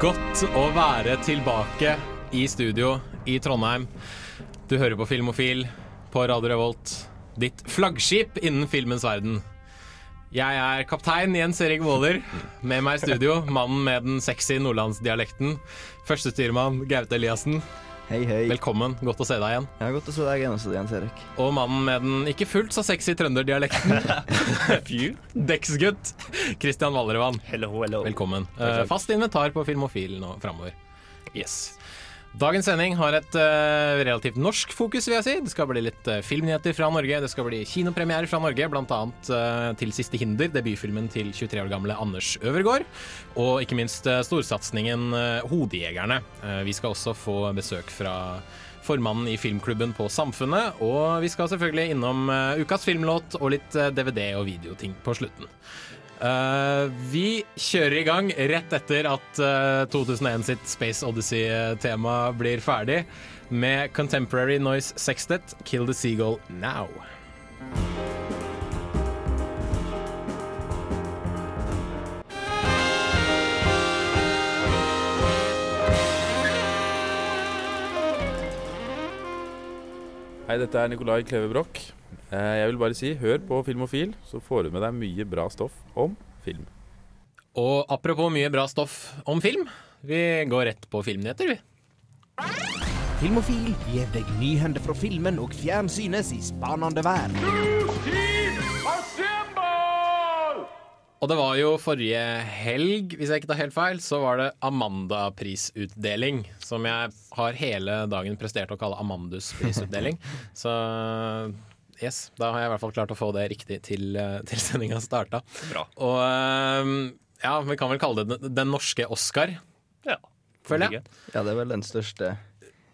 Godt å være tilbake i studio i Trondheim. Du hører på Filmofil på Radio Revolt, ditt flaggskip innen filmens verden. Jeg er kaptein Jens Erik Waaler. Med meg i studio, mannen med den sexy nordlandsdialekten. Førstestyrmann Gaute Eliassen. Hei, hei. Velkommen, godt å se deg igjen. Ja, godt å se deg igjen også, Jens Erik. Og mannen med den ikke fullt så sexy trønderdialekten. Deksgutt. Christian Vallervann. Hello, hello. Velkommen. Uh, fast inventar på Filmofil nå framover. Yes. Dagens sending har et uh, relativt norsk fokus, vil jeg si. Det skal bli litt uh, filmnyheter fra Norge. Det skal bli kinopremierer fra Norge, bl.a. Uh, til 'Siste hinder', debutfilmen til 23 år gamle Anders Øvergaard. Og ikke minst uh, storsatsingen uh, 'Hodejegerne'. Eh, vi skal også få besøk fra formannen i filmklubben på Samfunnet. Og vi skal selvfølgelig innom eh, ukas filmlåt og litt eh, DVD- og videoting på slutten. Eh, vi kjører i gang rett etter at uh, 2001 sitt Space Odyssey-tema blir ferdig, med Contemporary Noise Sextet, Kill the Seagull Now. Hei, dette er Nikolai Kleve Broch. Eh, Jeg vil bare si, hør på Filmofil, så får du med deg mye bra stoff om film. Og apropos mye bra stoff om film, vi går rett på filmnyheter, vi. Filmofil gir deg nyhender fra filmen og fjernsynets i spanende vær. Og det var jo forrige helg, hvis jeg ikke tar helt feil, så var det Amanda-prisutdeling. Som jeg har hele dagen prestert å kalle Amandus prisutdeling. så yes, da har jeg i hvert fall klart å få det riktig til, eh, til sendinga starta. Bra. Og eh, ja, vi kan vel kalle det den, den norske Oscar, Ja. føler jeg. Ja, det er vel den største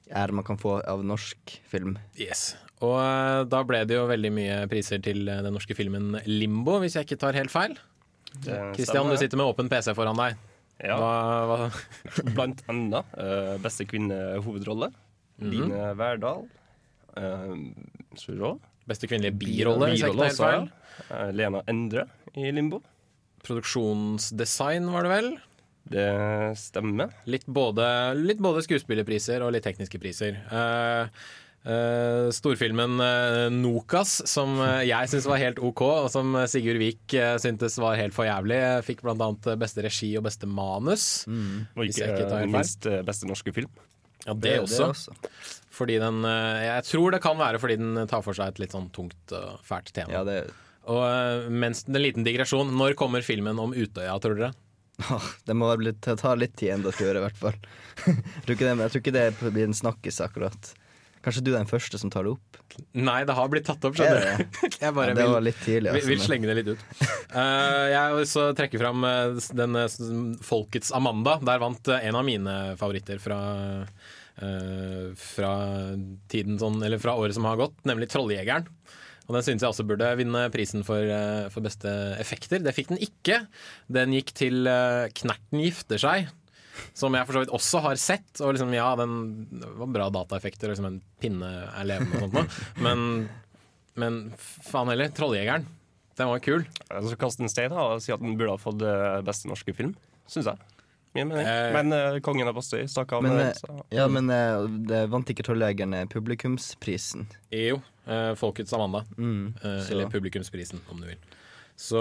ære man kan få av norsk film. Yes. Og eh, da ble det jo veldig mye priser til eh, den norske filmen Limbo, hvis jeg ikke tar helt feil. Kristian, du sitter med åpen PC foran deg. Ja, Hva, hva, blant annet uh, beste kvinnehovedrolle. -hmm. Line Verdal. Uh. Beste kvinnelige birolle, helt også, ja. Eh, Lena Endre i Limbo. Produksjonsdesign, var det vel? Det stemmer. Litt både, litt både skuespillerpriser og litt tekniske priser. Uh, Uh, storfilmen uh, Nokas, som uh, jeg syns var helt OK, og som Sigurd Vik uh, syntes var helt for jævlig, fikk bl.a. beste regi og beste manus. Og ikke ikke minst beste norske film. Ja, det, det også. det, også. Fordi den eh, Jeg tror det kan være fordi den tar for seg et litt sånn tungt og fælt tema. Ja, det, Og eh, mens En liten digresjon. Når kommer filmen om Utøya, tror dere? Det må bli, ta litt tid ennå å gjøre, i hvert fall. jeg, tror ikke det, jeg tror ikke det blir en snakkis, akkurat. Kanskje du er den første som tar det opp? Nei, det har blitt tatt opp, Er skjønner du. Jeg bare Ja, det var litt tidlig. Altså, vil slenge det litt ut. Uh, jeg også trekke fram eh, den eh, Folkets Amanda. Der vant eh, en av mine favoritter fra eh, fra tiden sånn, eller fra året som har gått, nemlig Trolljegeren. Og Den synes jeg også burde vinne prisen for, eh, for beste effekter. Det fikk den ikke. Den gikk til eh, Knerten gifter seg. Som jeg for så vidt også har sett. Og liksom, ja, den var bra dataeffekter, liksom en pinne er levende og sånt. Men, men faen heller, Trolljegeren. Den var kul. Så kast en stein og si at den burde ha fått beste norske film. Syns jeg. Min mening. Eh, Men uh, Kongen av Bastøy stakk av. Men, med eh, så. Ja, men uh, det vant ikke Trolljegerne publikumsprisen. Jo, Uh, Folkets Amanda. Mm, eller publikumsprisen, om du vil. Så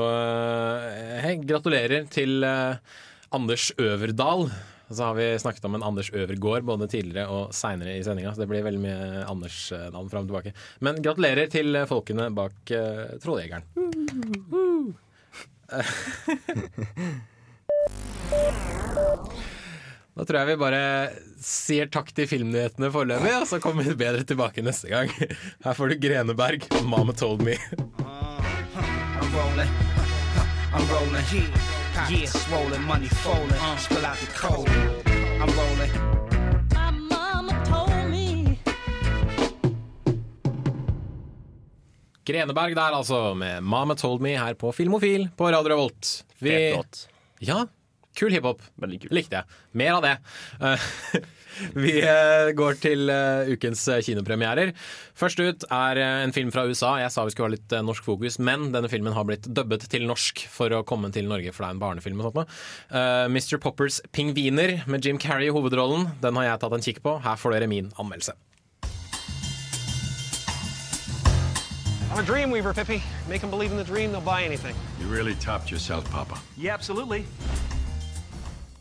hei, gratulerer til Anders Øverdal. Og så har vi snakket om en Anders Øvergård både tidligere og seinere i sendinga, så det blir veldig mye Anders-navn fram og tilbake. Men gratulerer til folkene bak uh, Trolljegeren. Da tror jeg vi bare sier takk til filmnyhetene foreløpig, og så kommer vi bedre tilbake neste gang. Her får du Greneberg, 'Mama Told Me'. Greneberg der, altså, med 'Mama Told Me' her på Filmofil på Radio Revolt. Vi. Ja, kul hiphop. Likte jeg. Mer av det. Eh, Vi eh, går til eh, ukens kinopremierer. Først ut er en film fra USA. Jeg sa vi skulle ha litt norsk fokus, men denne filmen har blitt dubbet til norsk for å komme til Norge, for det er en barnefilm. og sånt. Mr. Poppers 'Pingviner' med Jim Carrey i hovedrollen. Den har jeg tatt en kikk på. Her får dere min anmeldelse. I'm a dream weaver, Pippi. Make them believe in the dream, they'll buy anything. You really topped yourself, Papa. Yeah, absolutely.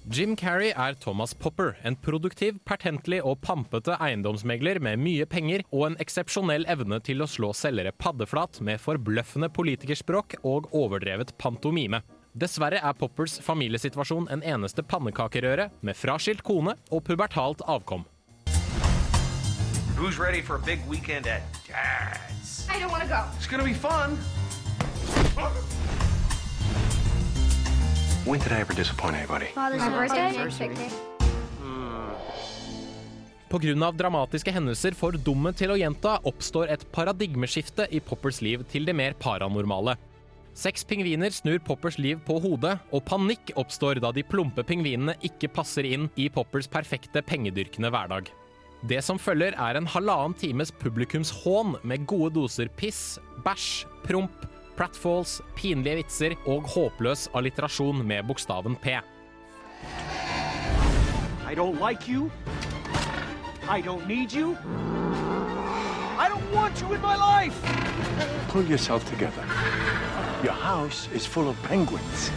Jim Carrey er Thomas Popper, en produktiv, pertentlig og pampete eiendomsmegler med mye penger og en eksepsjonell evne til å slå selgere paddeflat med forbløffende politikerspråk og overdrevet pantomime. Dessverre er Poppers familiesituasjon en eneste pannekakerøre med fraskilt kone og pubertalt avkom. Who's ready for a big weekend at Dad's? I don't want to go. It's gonna be fun. When did I ever disappoint anybody? Father's birthday. Pga. dramatiske hendelser for dumme til å gjenta oppstår et paradigmeskifte i Poppers liv til det mer paranormale. Seks pingviner snur Poppers liv på hodet, og panikk oppstår da de plumpe pingvinene ikke passer inn i Poppers perfekte pengedyrkende hverdag. Det som følger er en halvannen times publikumshån med gode doser piss, bæsj, promp, pratfalls, pinlige vitser og håpløs alliterasjon med bokstaven P. I don't like you. I don't need you. I don't want you in my life. Pull yourself together. Your house is full of penguins.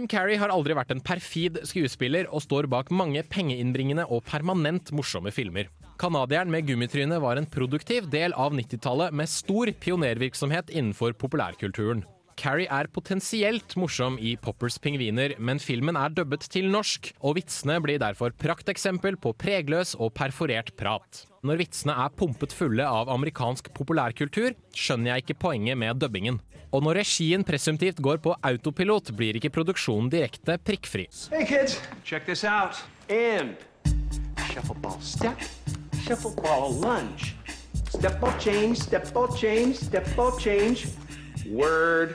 Jim Carrey har aldri vært en perfid skuespiller og står bak mange pengeinnbringende og permanent morsomme filmer. Canadieren med gummitryne var en produktiv del av 90-tallet med stor pionervirksomhet innenfor populærkulturen. Carrey er potensielt morsom i Poppers pingviner, men filmen er dubbet til norsk, og vitsene blir derfor prakteksempel på pregløs og perforert prat. Når vitsene er pumpet fulle av amerikansk populærkultur, skjønner jeg ikke poenget med dubbingen. Og når regien presumptivt går på autopilot, blir ikke produksjonen direkte prikkfri. Hey, kids, check this out. And shuffle step, shuffle lunge. Step ball change, step ball change, step ball change. Word.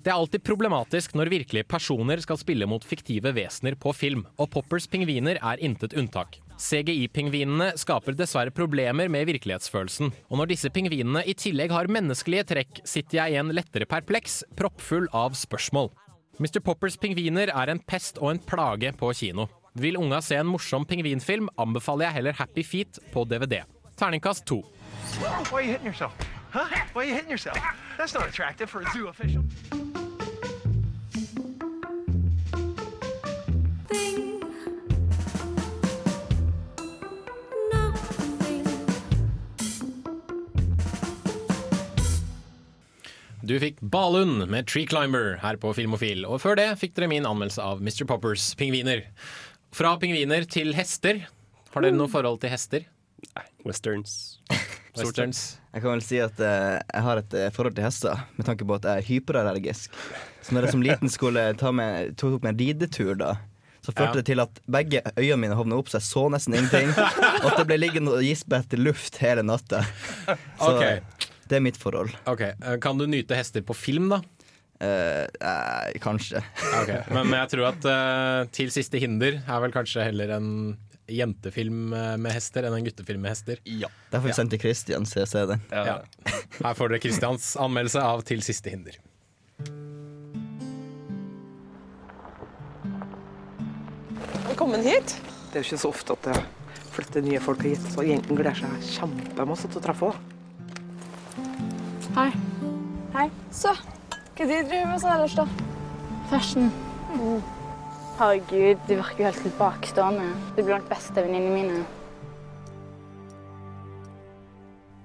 Det er alltid problematisk når virkelige personer skal spille mot fiktive vesener på film, og Poppers pingviner er intet unntak. CGI-pingvinene skaper dessverre problemer med virkelighetsfølelsen, og når disse pingvinene i tillegg har menneskelige trekk, sitter jeg igjen lettere perpleks, proppfull av spørsmål. Mr. Poppers pingviner er en pest og en plage på kino. Vil unga se en morsom pingvinfilm, anbefaler jeg heller Happy Feet på DVD. Terningkast to. Why are you hitting yourself? Huh? Why are you hitting yourself? That's not attractive for a zoo official. Du fikk Balund med Tree Climber her på Filmofil, og før det fikk dere min anmeldelse av Mr. Poppers pingviner. Fra pingviner til hester. Har dere noe forhold til hester? Westerns. Westerns. Jeg kan vel si at uh, jeg har et eh, forhold til hester, med tanke på at jeg er hyperallergisk. Så når jeg som liten skulle ta med, tok meg en ridetur, da, så førte Ja. det til at begge øynene mine hovna opp, så jeg så nesten ingenting. Og at det ble liggende og gispe etter luft hele natta. Så Ok. Det er mitt forhold. Ok, eh, Kan du nyte hester på film, da? Eh, eh, kanskje. okay. Men jeg tror at eh, Til siste hinder er vel kanskje heller en jentefilm eh, med hester enn en guttefilm med hester. Ja. Derfor vi sendte Christian så jeg ser den. Ja. Her får dere Christians anmeldelse av Til siste hinder. Velkommen hit. Det er jo ikke så ofte at det flytter nye folk hit, så jentene gleder seg kjempemasse til å treffe henne. Hei. Hei. Så, hva driver du med sånn ellers, da? Fashion. Herregud, du virker jo helt tilbakestående. Du blir blant beste venninnene mine.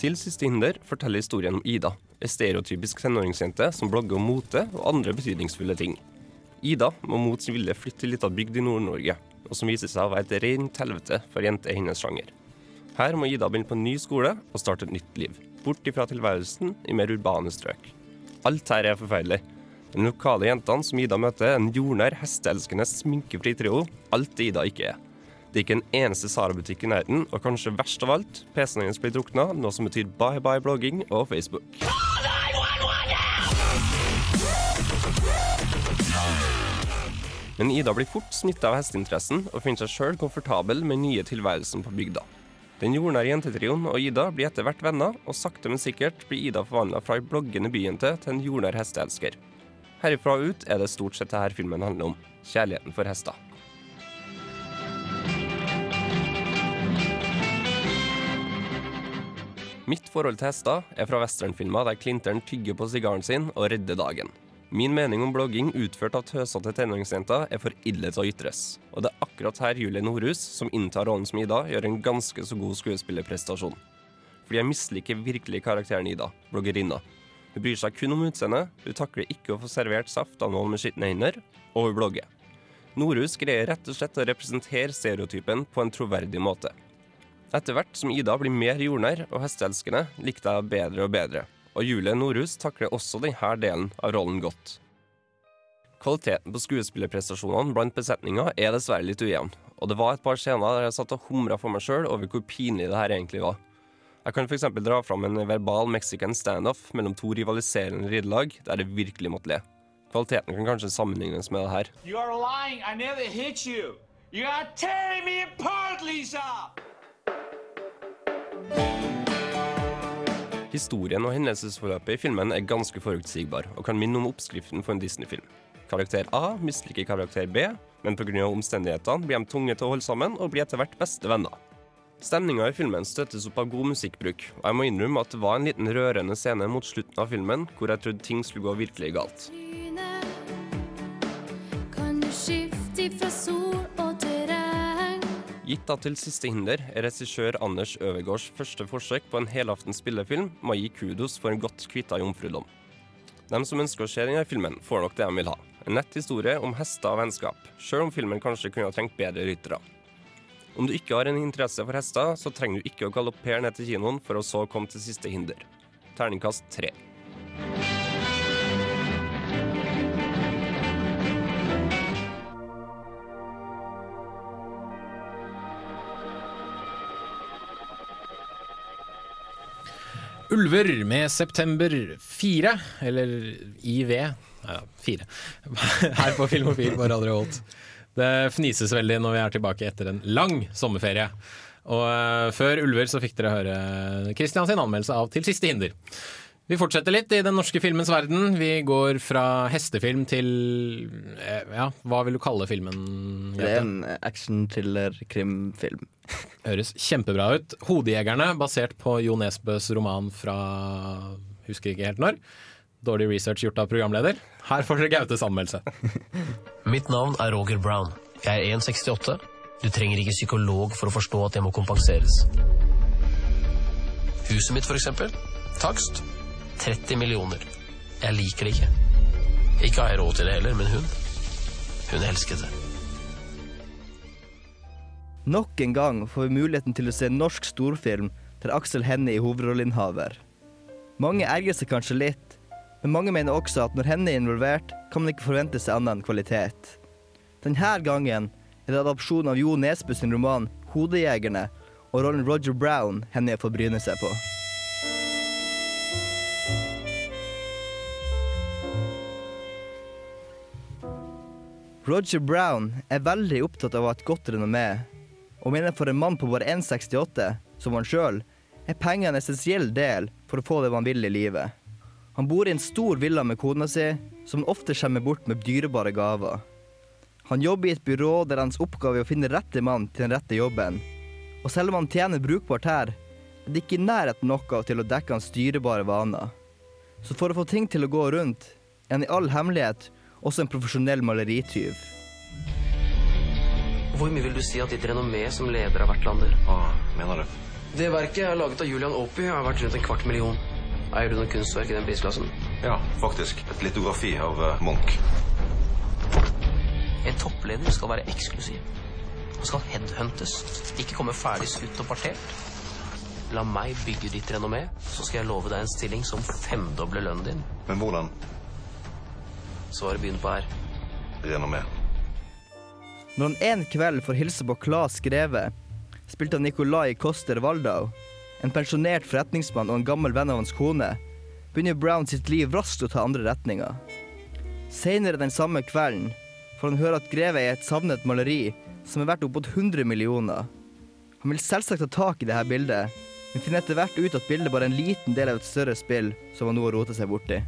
Til siste hinder forteller historien om Ida, en stereotypisk tenåringsjente som blogger om mote og andre betydningsfulle ting. Ida må mot sin vilje flytte til ei lita bygd i Nord-Norge, og som viser seg å være et rent helvete for jenter i hennes sjanger. Her må Ida begynne på en ny skole og starte et nytt liv, bort ifra tilværelsen i mer urbane strøk. Alt her er forferdelig. Den lokale jentene som Ida møter, er en jordnær, hesteelskende, sminkefri trio. Alt det Ida ikke er. Det er ikke en eneste Sara-butikk i nærheten, og kanskje verst av alt, PC-en hennes blir drukna, noe som betyr bye bye blogging og Facebook. Men Ida blir fort smitta av hesteinteressen og finner seg sjøl komfortabel med nye tilværelsen på bygda. Den jordnære jentetrioen og Ida blir etter hvert venner, og sakte, men sikkert blir Ida forvandla fra ei bloggende byjente til en jordnær hesteelsker. Herifra og ut er det stort sett dette filmen handler om kjærligheten for hester. Mitt forhold til hester er fra westernfilmer der Clinter'n tygger på sigaren sin og redder dagen. Min mening om blogging utført av tøsete tenåringsjenter er for ille til å ytres. Og det er akkurat her Julie Nordhus, som inntar rollen som Ida, gjør en ganske så god skuespillerprestasjon. Fordi jeg misliker virkelig karakteren Ida, bloggerinna. Hun bryr seg kun om utseendet, hun takler ikke å få servert saft av noen med skitne hender, og hun blogger. Nordhus greier rett og slett å representere stereotypen på en troverdig måte. Etter hvert som Ida blir mer jordnær og hesteelskende, likte jeg bedre og bedre. Og Julie Nordhus takler også denne delen av rollen godt. Kvaliteten på skuespillerprestasjonene blant besetninga er dessverre litt ujevn, og det var et par scener der jeg satt og humra for meg sjøl over hvor pinlig det her egentlig var. Jeg kan f.eks. dra fram en verbal mexican standoff mellom to rivaliserende ridelag der det virkelig måtte le. Kvaliteten kan kanskje sammenlignes med det her. You are lying. I never hit you. You are tearing me apart, Historien og hendelsesforløpet i filmen er ganske forutsigbar, og kan minne om oppskriften for en Disney-film. Karakter A misliker karakter B, men pga. omstendighetene blir de tvunget til å holde sammen og blir etter hvert beste venner. Stemninga i filmen støttes opp av god musikkbruk, og jeg må innrømme at det var en liten rørende scene mot slutten av filmen hvor jeg trodde ting skulle gå virkelig galt. Gitt at til siste hinder er regissør Anders Øvergaards første forsøk på en helaftens spillefilm, må gi kudos for en godt kvitta jomfrudom. De som ønsker å se denne filmen, får nok det de vil ha. En nett historie om hester og vennskap, sjøl om filmen kanskje kunne ha trengt bedre ryttere. Om du ikke har en interesse for hester, så trenger du ikke å galoppere ned til kinoen for å så komme til siste hinder. Terningkast tre. Ulver med September 4, eller IV. Ja, 4. Her på Filmofil på Radio Holt. Det fnises veldig når vi er tilbake etter en lang sommerferie. Og eh, før Ulver så fikk dere høre Christian sin anmeldelse av Til siste hinder. Vi fortsetter litt i den norske filmens verden. Vi går fra hestefilm til eh, Ja, hva vil du kalle filmen? Det er en action-thriller-krimfilm. Høres kjempebra ut. 'Hodejegerne', basert på Jo Nesbøs roman fra husker ikke helt når. Dårlig research gjort av programleder. Her får dere Gautes anmeldelse. Mitt navn er Roger Brown. Jeg er 1,68. Du trenger ikke psykolog for å forstå at jeg må kompenseres. Huset mitt, for eksempel. Takst 30 millioner. Jeg liker det ikke. Ikke har jeg råd til det heller, men hun Hun elsket det. Nok en gang får vi muligheten til å se en norsk storfilm der Aksel Hennie er hovedrolleinnehaver. Mange erger seg kanskje litt, men mange mener også at når Hennie er involvert, kan man ikke forvente seg annen enn kvalitet. Denne gangen er det adopsjon av Jo Nesbø sin roman 'Hodejegerne' og rollen Roger Brown Hennie får bryne seg på. Roger Brown er veldig opptatt av å ha et godt renommé, og mener for en mann på bare 1,68, som han sjøl, er penger en essensiell del for å få det man vil i livet. Han bor i en stor villa med kona si, som han ofte skjemmer bort med dyrebare gaver. Han jobber i et byrå der hans oppgave er å finne rette mann til den rette jobben. Og selv om han tjener brukbart her, er det ikke i nærheten av til å dekke hans dyrebare vaner. Så for å få ting til å gå rundt, er han i all hemmelighet også en profesjonell malerityv. Hvor mye vil du si at ditt renommé som leder av Vertlander? Hva mener du? Det verket er laget av Julian Opie har vært rundt en kvart million. Eier du noe kunstverk i den prisklassen? Ja, faktisk. Et litografi av uh, Munch. En toppleder skal være eksklusiv. Han skal headhuntes, ikke komme ferdig skutt og partert. La meg bygge ditt renommé, så skal jeg love deg en stilling som femdobler lønnen din. Men hvordan Svaret begynner på R. renommé? Når han en kveld får hilse på Claes Greve, spilt av Nicolai Koster Waldau, en pensjonert forretningsmann og en gammel venn av hans kone, begynner Brown sitt liv raskt å ta andre retninger. Senere den samme kvelden får han høre at Greve er et savnet maleri som er verdt opp mot 100 millioner. Han vil selvsagt ta tak i dette bildet, men finner etter hvert ut at bildet bare er en liten del av et større spill som han nå har rotet seg borti.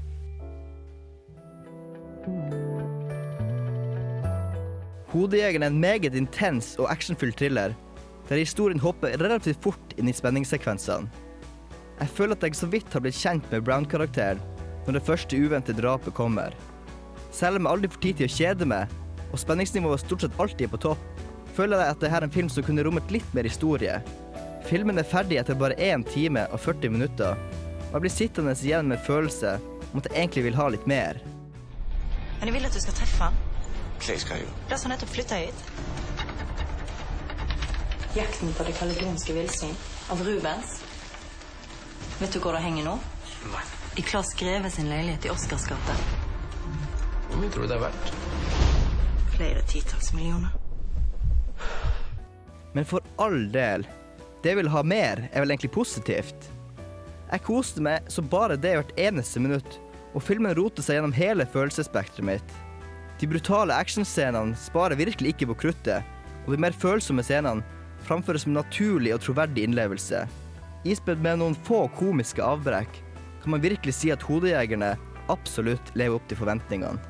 Hodejegeren er en meget intens og actionfull thriller, der historien hopper relativt fort inn i spenningssekvensene. Jeg føler at jeg så vidt har blitt kjent med Brown-karakteren når det første uventede drapet kommer. Selv om jeg aldri får tid til å kjede meg, og spenningsnivået stort sett alltid er på topp, føler jeg at dette er en film som kunne rommet litt mer historie. Filmen er ferdig etter bare 1 time og 40 minutter, og jeg blir sittende igjen med en følelse om at jeg egentlig vil ha litt mer. Men jeg vil at du skal treffe han. Hva skal jeg gjøre? La han nettopp flytte hit. Jakten på det kaledonske villsvin av Rubens. Vet du hvor det henger nå? Nei. I Claes Greve sin leilighet i Oscars gate. Hvor mye tror du det er verdt? Flere titalls millioner. Men for all del, det jeg vil ha mer, er vel egentlig positivt. Jeg koste meg så bare det hvert eneste minutt, og filmen roter seg gjennom hele følelsesspekteret mitt. De brutale actionscenene sparer virkelig ikke på kruttet, og de mer følsomme scenene framføres med naturlig og troverdig innlevelse. Ispedd med noen få komiske avbrekk kan man virkelig si at hodejegerne absolutt lever opp til forventningene.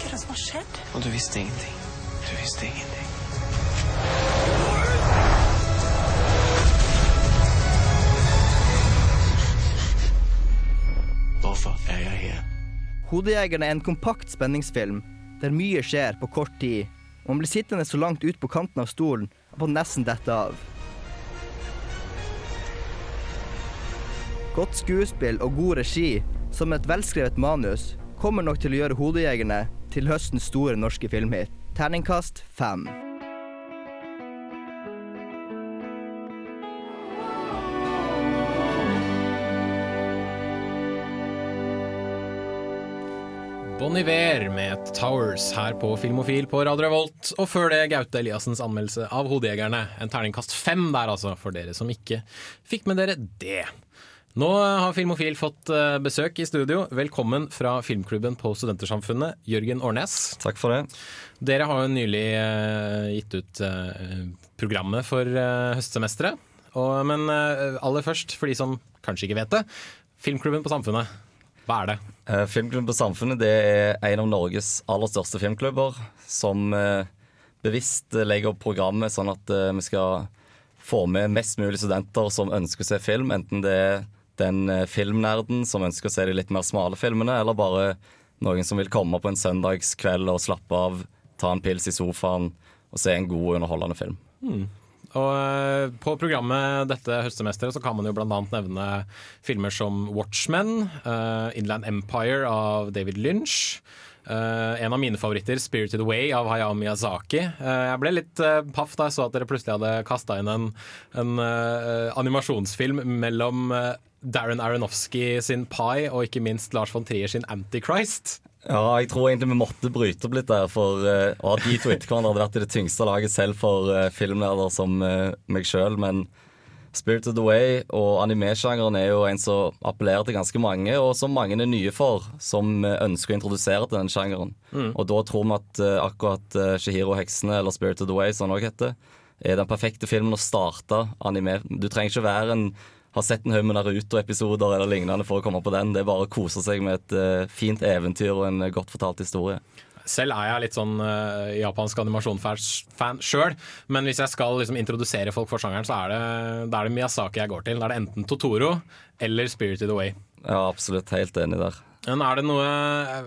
Hva er det som har skjedd? Og du visste ingenting. Du visste ingenting. Hodejegerne er en kompakt spenningsfilm der mye skjer på kort tid, og man blir sittende så langt ut på kanten av stolen at man nesten detter av. Godt skuespill og god regi, som et velskrevet manus, kommer nok til å gjøre Hodejegerne til høstens store norske filmhit. Terningkast fem. Bon Iver med Towers her på Filmofil på Radio Revolt. Og før det Gaute Eliassens anmeldelse av Hodejegerne. En terningkast fem der, altså, for dere som ikke fikk med dere det. Nå har Filmofil fått eh, besøk i studio. Velkommen fra filmklubben på Studentersamfunnet, Jørgen Årnes. Takk for det. Dere har jo nylig eh, gitt ut eh, programmet for høstsemesteret. Men aller først, for de som kanskje ikke vet det. Filmklubben på Samfunnet, hva er det? Eh, Filmklubben på Samfunnet det er en av Norges aller største filmklubber som eh, bevisst legger opp programmet sånn at eh, vi skal få med mest mulig studenter som ønsker å se film, enten det er den filmnerden som ønsker å se de litt mer smale filmene, eller bare noen som vil komme på en søndagskveld og slappe av, ta en pils i sofaen og se en god, underholdende film. Hmm. Og eh, På programmet dette høstsemesteret så kan man jo bl.a. nevne filmer som Watchmen, uh, Inland Empire av David Lynch. Uh, en av mine favoritter, 'Spirited Away' av Hayao Miyazaki. Uh, jeg ble litt uh, paff da jeg så at dere plutselig hadde kasta inn en, en animasjonsfilm mellom Darren Aronofsky sin Pie og ikke minst Lars von Trier sin Antichrist. Ja, jeg tror egentlig vi måtte bryte opp litt der, for uh, å ha de to etter hverandre hadde vært i det tyngste laget selv for uh, filmnerder som uh, meg sjøl. Men Spirit of the Way og animesjangeren er jo en som appellerer til ganske mange, og som mange er nye for, som ønsker å introdusere til den sjangeren. Mm. Og da tror vi at uh, akkurat uh, Shihiro Heksene, eller Spirit of the Way, som den også heter, er den perfekte filmen å starte anime. Du trenger ikke være en har sett en haug med Naruto-episoder eller lignende for å komme på den. Det er bare å kose seg med et uh, fint eventyr og en uh, godt fortalt historie. Selv er jeg litt sånn uh, japansk animasjonsfan sjøl, men hvis jeg skal liksom, introdusere folk for sjangeren, så er det, det, er det Miyazaki jeg går til. Da er det enten Totoro eller Spirited Away. Ja, absolutt. Helt enig der. Noe,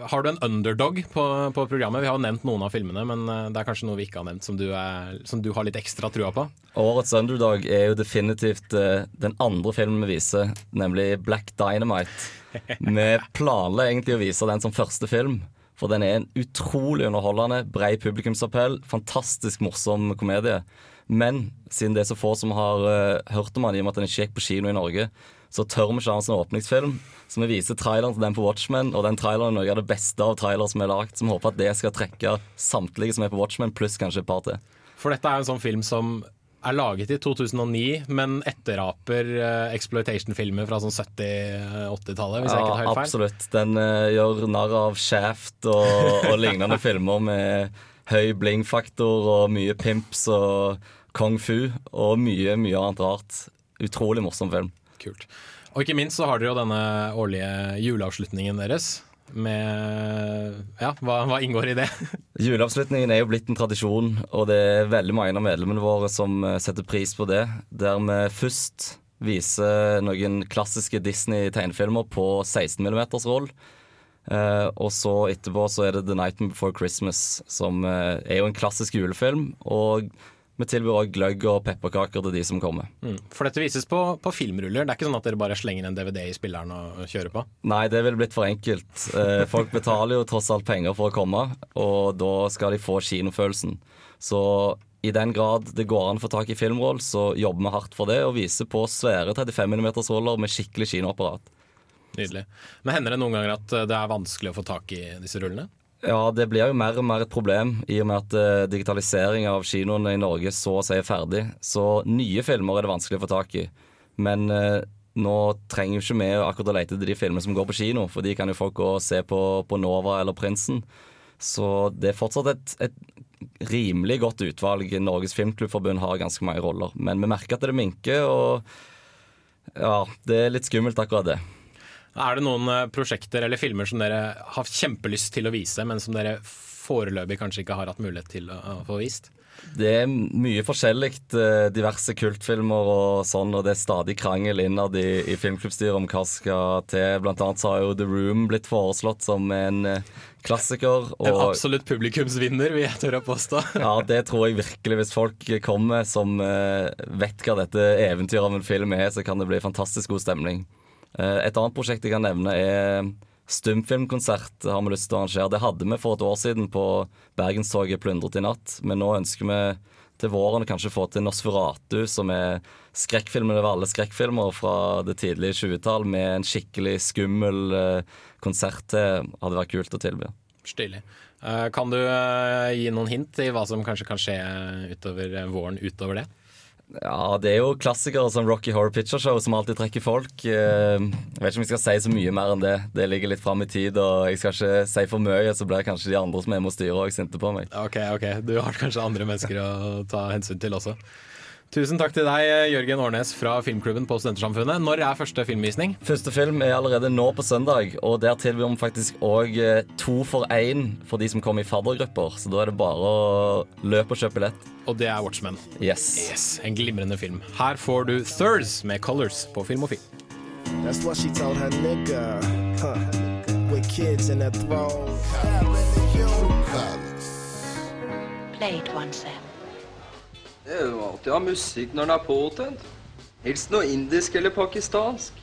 har du en underdog på, på, programmet? Vi har jo nevnt noen av filmene, men eh, det er kanskje noe vi ikke har nevnt som du, er, som du har litt ekstra trua på? Årets underdog er jo definitivt uh, den andre filmen vi viser, nemlig Black Dynamite. Vi planla egentlig å vise den som første film, for den er en utrolig underholdende, brei publikumsappell, fantastisk morsom komedie. Men siden det er så få som har eh, hørt om den, i og med at den ikke gikk på kino i Norge, så tør vi ikke ha en sånn åpningsfilm. Så vi viser traileren til den på Watchmen, og den traileren er noe av det beste av trailere som er lagd. Så vi håper at det skal trekke samtlige som er på Watchmen, pluss kanskje et par til. For dette er en sånn film som er laget i 2009, men etteraper uh, exploitation-filmer fra sånn 70-80-tallet, hvis jeg ikke tar helt feil. absolutt. Den uh, gjør narr av Shaft og, og lignende filmer med høy bling-faktor og mye pimps og kung fu og mye, mye annet rart. Utrolig morsom film. Kult. Og ikke minst så har dere jo denne årlige juleavslutningen deres. Med Ja, hva, hva inngår i det? Juleavslutningen er jo blitt en tradisjon, og det er veldig mange av medlemmene våre som eh, setter pris på det. Der vi først viser noen klassiske Disney-tegnefilmer på 16 mm-roll. Uh, og så etterpå så er det The Night Before Christmas, som uh, er jo en klassisk julefilm. Og vi tilbyr òg gløgg og pepperkaker til de som kommer. Mm. For dette vises på, på, filmruller. Det er ikke sånn at dere bare slenger en DVD i spilleren og, kjører på? Nei, det ville blitt for enkelt. Eh, folk betaler jo tross alt penger for å komme, og da skal de få kinofølelsen. Så i den grad det går an å få tak i filmroll, så jobber vi hardt for det og viser på svære 35 mm-roller med skikkelig kinoapparat. Nydelig. Men Hender det noen ganger at det er vanskelig å få tak i disse rullene? Ja, det blir jo mer og mer et problem i og med at uh, digitalisering av kinoene i Norge så å si er ferdig. Så nye filmer er det vanskelig å få tak i. Men uh, nå trenger jo ikke vi akkurat å lete etter de filmene som går på kino, for de kan jo folk gå og se på, på Nova eller Prinsen. Så det er fortsatt et, et rimelig godt utvalg. Norges Filmklubbforbund har ganske mange roller. Men vi merker at det minker, og ja, det er litt skummelt akkurat det. Er det noen eh, prosjekter eller filmer som dere har kjempelyst til å vise, men som dere foreløpig kanskje ikke har hatt mulighet til å få vist? Det er mye forskjellig. eh, Diverse kultfilmer og sånn, og det er stadig krangel innad i, i filmklubbstyret om hva skal til. Blant annet så har jo The Room blitt foreslått som en eh, klassiker. Og, en absolutt publikumsvinner, vil jeg tørre å påstå. ja, det tror jeg virkelig. Hvis folk kommer som vet hva dette eventyret av en film er, så kan det bli fantastisk god stemning. Eh, et annet prosjekt jeg kan nevne, er stumfilmkonsert har vi lyst til å arrangere. Det hadde vi for et år siden på Bergenstoget plyndret i natt. Men nå ønsker vi til våren kanskje få til Nosferatu, som er skrekkfilmen over alle skrekkfilmer fra det tidlige 20-tall, med en skikkelig skummel eh, konsert til. Hadde vært kult å tilby. Stilig. Eh, kan du gi noen hint i hva som kanskje kan skje utover våren utover det? Ja, det er jo klassikere som Rocky Horror Picture Show som alltid trekker folk. Eh, jeg vet ikke om jeg skal si så mye mer enn det. Det ligger litt fram i tid, og jeg skal ikke si for mye, så blir kanskje de andre som er med og styrer, sinte på meg. Ok, ok. Du har kanskje andre mennesker å ta hensyn til også. Tusen takk til deg, Jørgen Årnes fra Filmklubben på Studentersamfunnet. Når er første filmvisning? Første film er allerede nå på søndag, og der tilbyr vi faktisk òg eh, to for én for de som kommer i faddergrupper. Så da er det bare å løpe og kjøpe billett. Og det er Watchmen. Yes. yes. En glimrende film. Her får du Thurs med Colors på Film That's what she told her nigga. Huh. With kids in a throne. Play it once, Sam. Det er jo alltid ha musikk når den er påtent. Helst noe indisk eller pakistansk.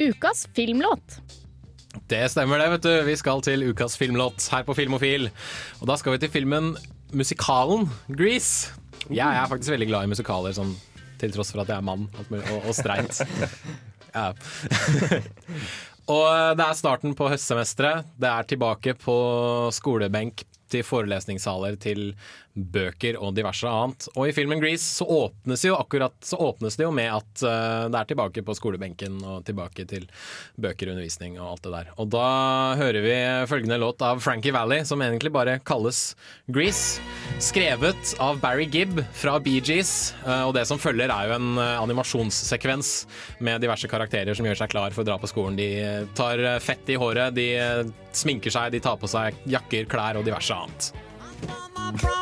Ukas filmlåt. Det stemmer det, vet du. Vi skal til ukas filmlåt her på Filmofil. Og da skal vi til filmen musikalen Grease. Jeg er faktisk veldig glad i musikaler, sånn, til tross for at jeg er mann og, og streit. Ja. og det er starten på høstsemesteret. Det er tilbake på skolebenk til forelesningssaler, til bøker og diverse annet. Og i filmen Grease så åpnes, jo akkurat, så åpnes det jo med at uh, det er tilbake på skolebenken og tilbake til bøker og undervisning og alt det der. Og da hører vi følgende låt av Frankie Valley, som egentlig bare kalles Grease. Skrevet av Barry Gibb fra Bee Gees, uh, og det som følger er jo en uh, animasjonssekvens med diverse karakterer som gjør seg klar for å dra på skolen. De tar fett i håret, de sminker seg, de tar på seg jakker, klær og diverse annet.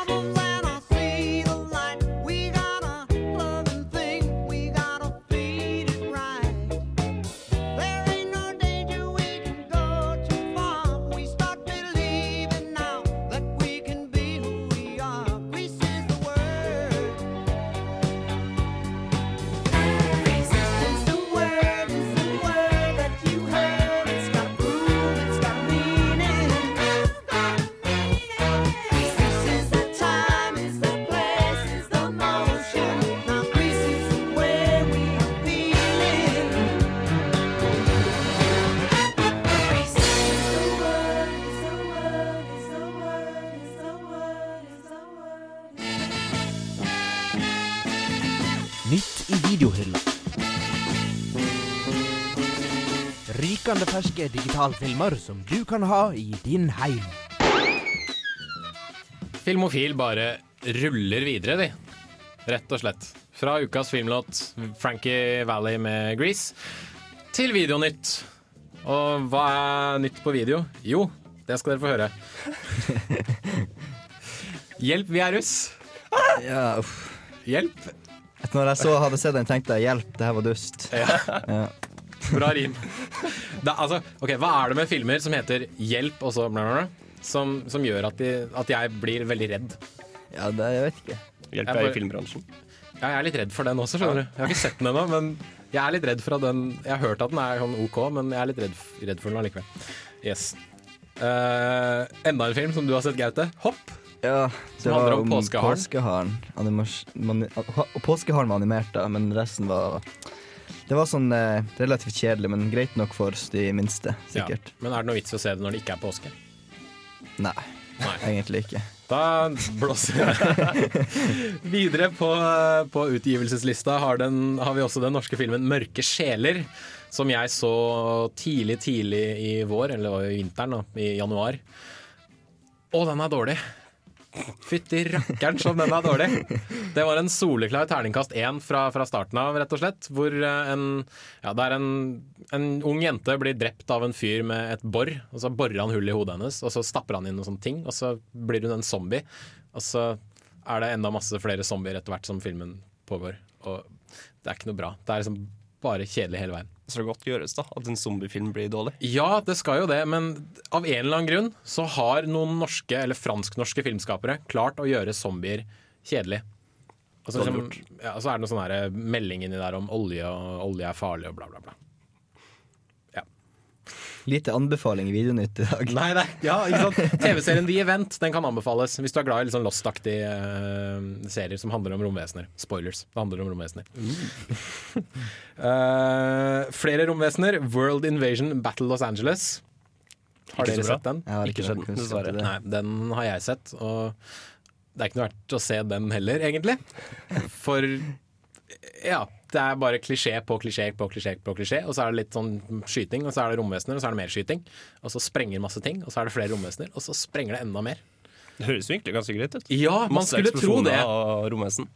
Ferske digitalfilmer som du kan ha i din heim. Filmofil bare ruller videre, de. Rett og slett. Fra ukas filmlåt Frankie Valley med Grease til Videonytt. Og hva er nytt på video? Jo, det skal dere få høre. Hjelp, vi er russ. Ja, uff. Hjelp. Etter når jeg så, hadde sett den, tenkte jeg hjelp, det her var dust. Ja. Ja. Bra rim. Det, er- altså, okay, Hva er det med filmer som heter 'hjelp' og så som, som gjør at, de, at jeg blir veldig redd? Ja, det jeg vet ikke. Hjelp Jeg i filmbransjen. Ja, jeg er litt redd for den også, skjønner du. Jeg har ikke sett den ennå, men jeg er litt redd for at den Jeg har hørt at den er sånn OK, men jeg er litt redd, redd for den allikevel. Yes. Uh, enda en film som du har sett, Gaute. Hopp. Ja, Som handler om påskeharen. Påskeharen, Animas- mani- påskeharen var animert, da, men resten var Det var sånn eh, relativt kjedelig, men greit nok for de minste, sikkert. Ja. Men er det noe vits i å se det når det ikke er påske? Nei, egentlig ikke. Da blåser jeg. Videre på, på utgivelseslista har, den, har vi også den norske filmen 'Mørke sjeler', som jeg så tidlig, tidlig i vår, eller det var jo vinteren, da, i januar. Å, den er dårlig! Fytti rakkeren som den er dårlig! Det var en soleklar terningkast én fra, fra starten av, rett og slett. Hvor eh, en, ja, der en, en ung jente blir drept av en fyr med et bor. Og så borer han hull i hodet hennes, og så stapper han inn noen sånne ting. Og så blir hun en zombie. Og så er det enda masse flere zombier etter hvert som filmen pågår. Og det er ikke noe bra. Det er liksom bare kjedelig hele veien. Så det godt gjøres da at en zombiefilm blir dårlig. Ja, det skal jo det, men av en eller annen grunn så har noen norske eller fransk-norske filmskapere klart å gjøre zombier kjedelig. Og så, liksom, ja, så er det noen sånne her melding inni der om olje, og olje er farlig og bla, bla, bla. Lite anbefaling i Videonytt i dag. Nei, nei, ja, ikke sant? TV-serien The Event den kan anbefales hvis du er glad i litt sånn Lost-aktige uh, serier som handler om romvesener. Spoilers. Det handler om romvesener. uh, flere romvesener. World Invasion Battle Los Angeles. Har Ikke dere sett den? Jeg har Ikke ikke sett den, dessverre. Nei, den har jeg sett, og det er ikke noe verdt å se den heller, egentlig. For ja, det er bare klisjé på klisjé på klisjé på klisjé, og så er det litt sånn skyting, og så er det romvesener, og så er det mer skyting. Og så sprenger masse ting, og så er det flere romvesener, og så sprenger det enda mer. Det høres virkelig egentlig ganske greit ut. Ja, man Masse skulle tro det.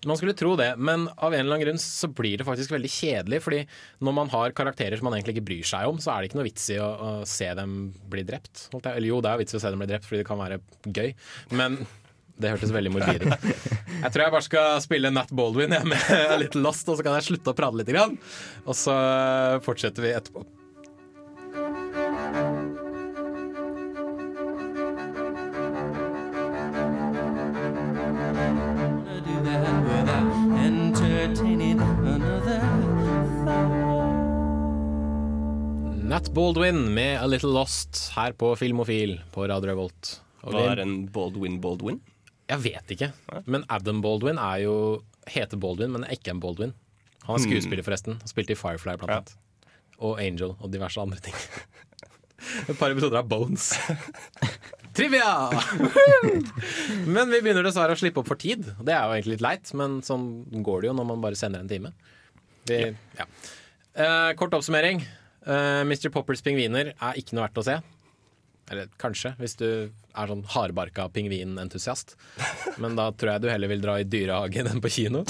Man skulle tro det, men av en eller annen grunn så blir det faktisk veldig kjedelig. Fordi når man har karakterer som man egentlig ikke bryr seg om, så er det ikke noe vits i å, å se dem bli drept. Eller jo, det er vits i å se dem bli drept fordi det kan være gøy, men det hørtes veldig morbid ut. Jeg tror jeg bare skal spille Nat Baldwin jeg, med litt Lost, og så kan jeg slutte å prate litt. Grann. Og så fortsetter vi etterpå. Nat Baldwin med A Little Lost her på Filmofil på Radio Revolt. Og Hva er en Baldwin Baldwin? Jeg vet ikke. Men Adam Baldwin er jo heter Baldwin, men er ikke en Baldwin. Han er Hmm. skuespiller, forresten. Han spilte i Firefly, blant annet. Og Angel og diverse andre ting. Et par episoder av Bones. Trivia! men vi begynner dessverre å slippe opp for tid. Det er jo egentlig litt leit, men sånn går det jo når man bare sender en time. Vi, ja. Eh, kort oppsummering. Uh, Mr. Poppers pingviner er ikke noe verdt å se. Eller kanskje, hvis du er sånn hardbarka pingvinentusiast. Men da tror jeg du heller vil dra i dyrehagen enn på kino.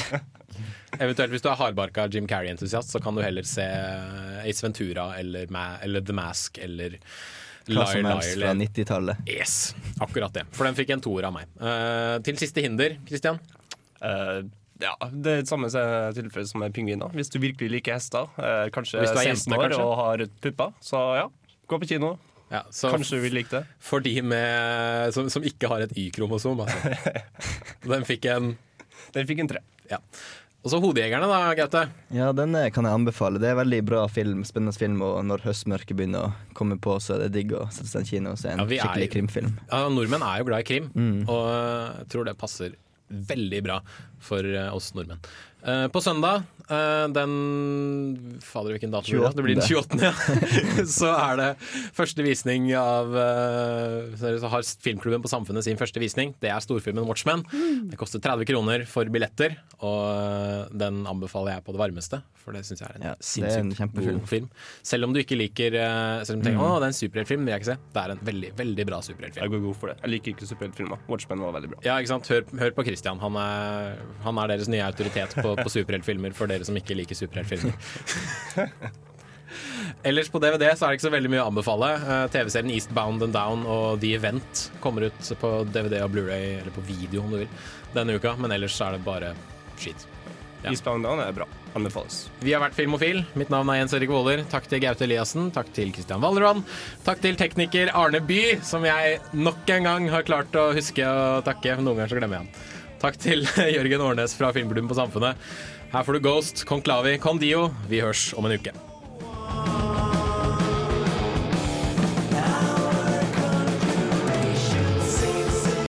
Eventuelt hvis du er hardbarka Jim Carrey-entusiast, så kan du heller se Ace Ventura eller, Ma eller The Mask eller Hva som helst fra 90-tallet. Yes, akkurat det. For den fikk en toer av meg. Uh, til siste hinder, Christian. Uh, ja, Det er det samme tilfelle som med pingviner. Hvis du virkelig liker hester, eh, kanskje Hvis er 16 år kanskje? og har pupper, så ja, gå på kino. Ja, så Kanskje du vil like det. For de med, som, som ikke har et Y-kromosom, altså. Den fikk en Den fikk en tre. Ja. Og så Hodejegerne, da, Gaute. Ja, den eh, kan jeg anbefale. Det er en veldig bra film, spennende film, og når høstmørket begynner å komme på, så er det digg å sette seg i kino og se en Ja, vi er skikkelig jo- krimfilm. Ja, nordmenn er jo glad i krim, Mm. og jeg tror det passer veldig bra for eh, oss nordmenn. Eh, på søndag, uh, den Fader, hvilken dato blir det? Det blir den 28., ja. så er det første visning av uh, Så har Filmklubben på Samfunnet sin første visning. Det er storfilmen Watchmen. Det koster 30 kroner for billetter, og den anbefaler jeg på det varmeste. For det syns jeg er en det er en sinnssykt god film. Selv om du ikke liker Selv om du tenker Mm. å, det er en superheltfilm, vil jeg ikke se. Det er en veldig, veldig bra superheltfilm. Jeg går god for det. Jeg liker ikke superheltfilmer. Watchmen var veldig bra. Ja, ikke sant? Hør, hør på Christian. Han er, han er deres nye autoritet på, på superheltfilmer for dere som ikke liker superheltfilmer. Ellers på DVD så er det ikke så veldig mye å anbefale. Eh, TV-serien Eastbound and Down og The Event kommer ut på DVD og Blu-ray eller på video om du vil denne uka, men ellers så er det bare skitt. Ja. Eastbound Down er bra. Anbefales. Vi har vært Filmofil. Mitt navn er Jens Erik Våler. Takk til Gaute Eliassen. Takk til Kristian Valdervann. Takk til tekniker Arne By, som jeg nok en gang har klart å huske å takke. Noen ganger så glemmer jeg han. Takk til Jørgen Årnes fra Filmklubben på Samfunnet. Her får du Ghost, Conclavi, Condio. Vi hørs om en uke.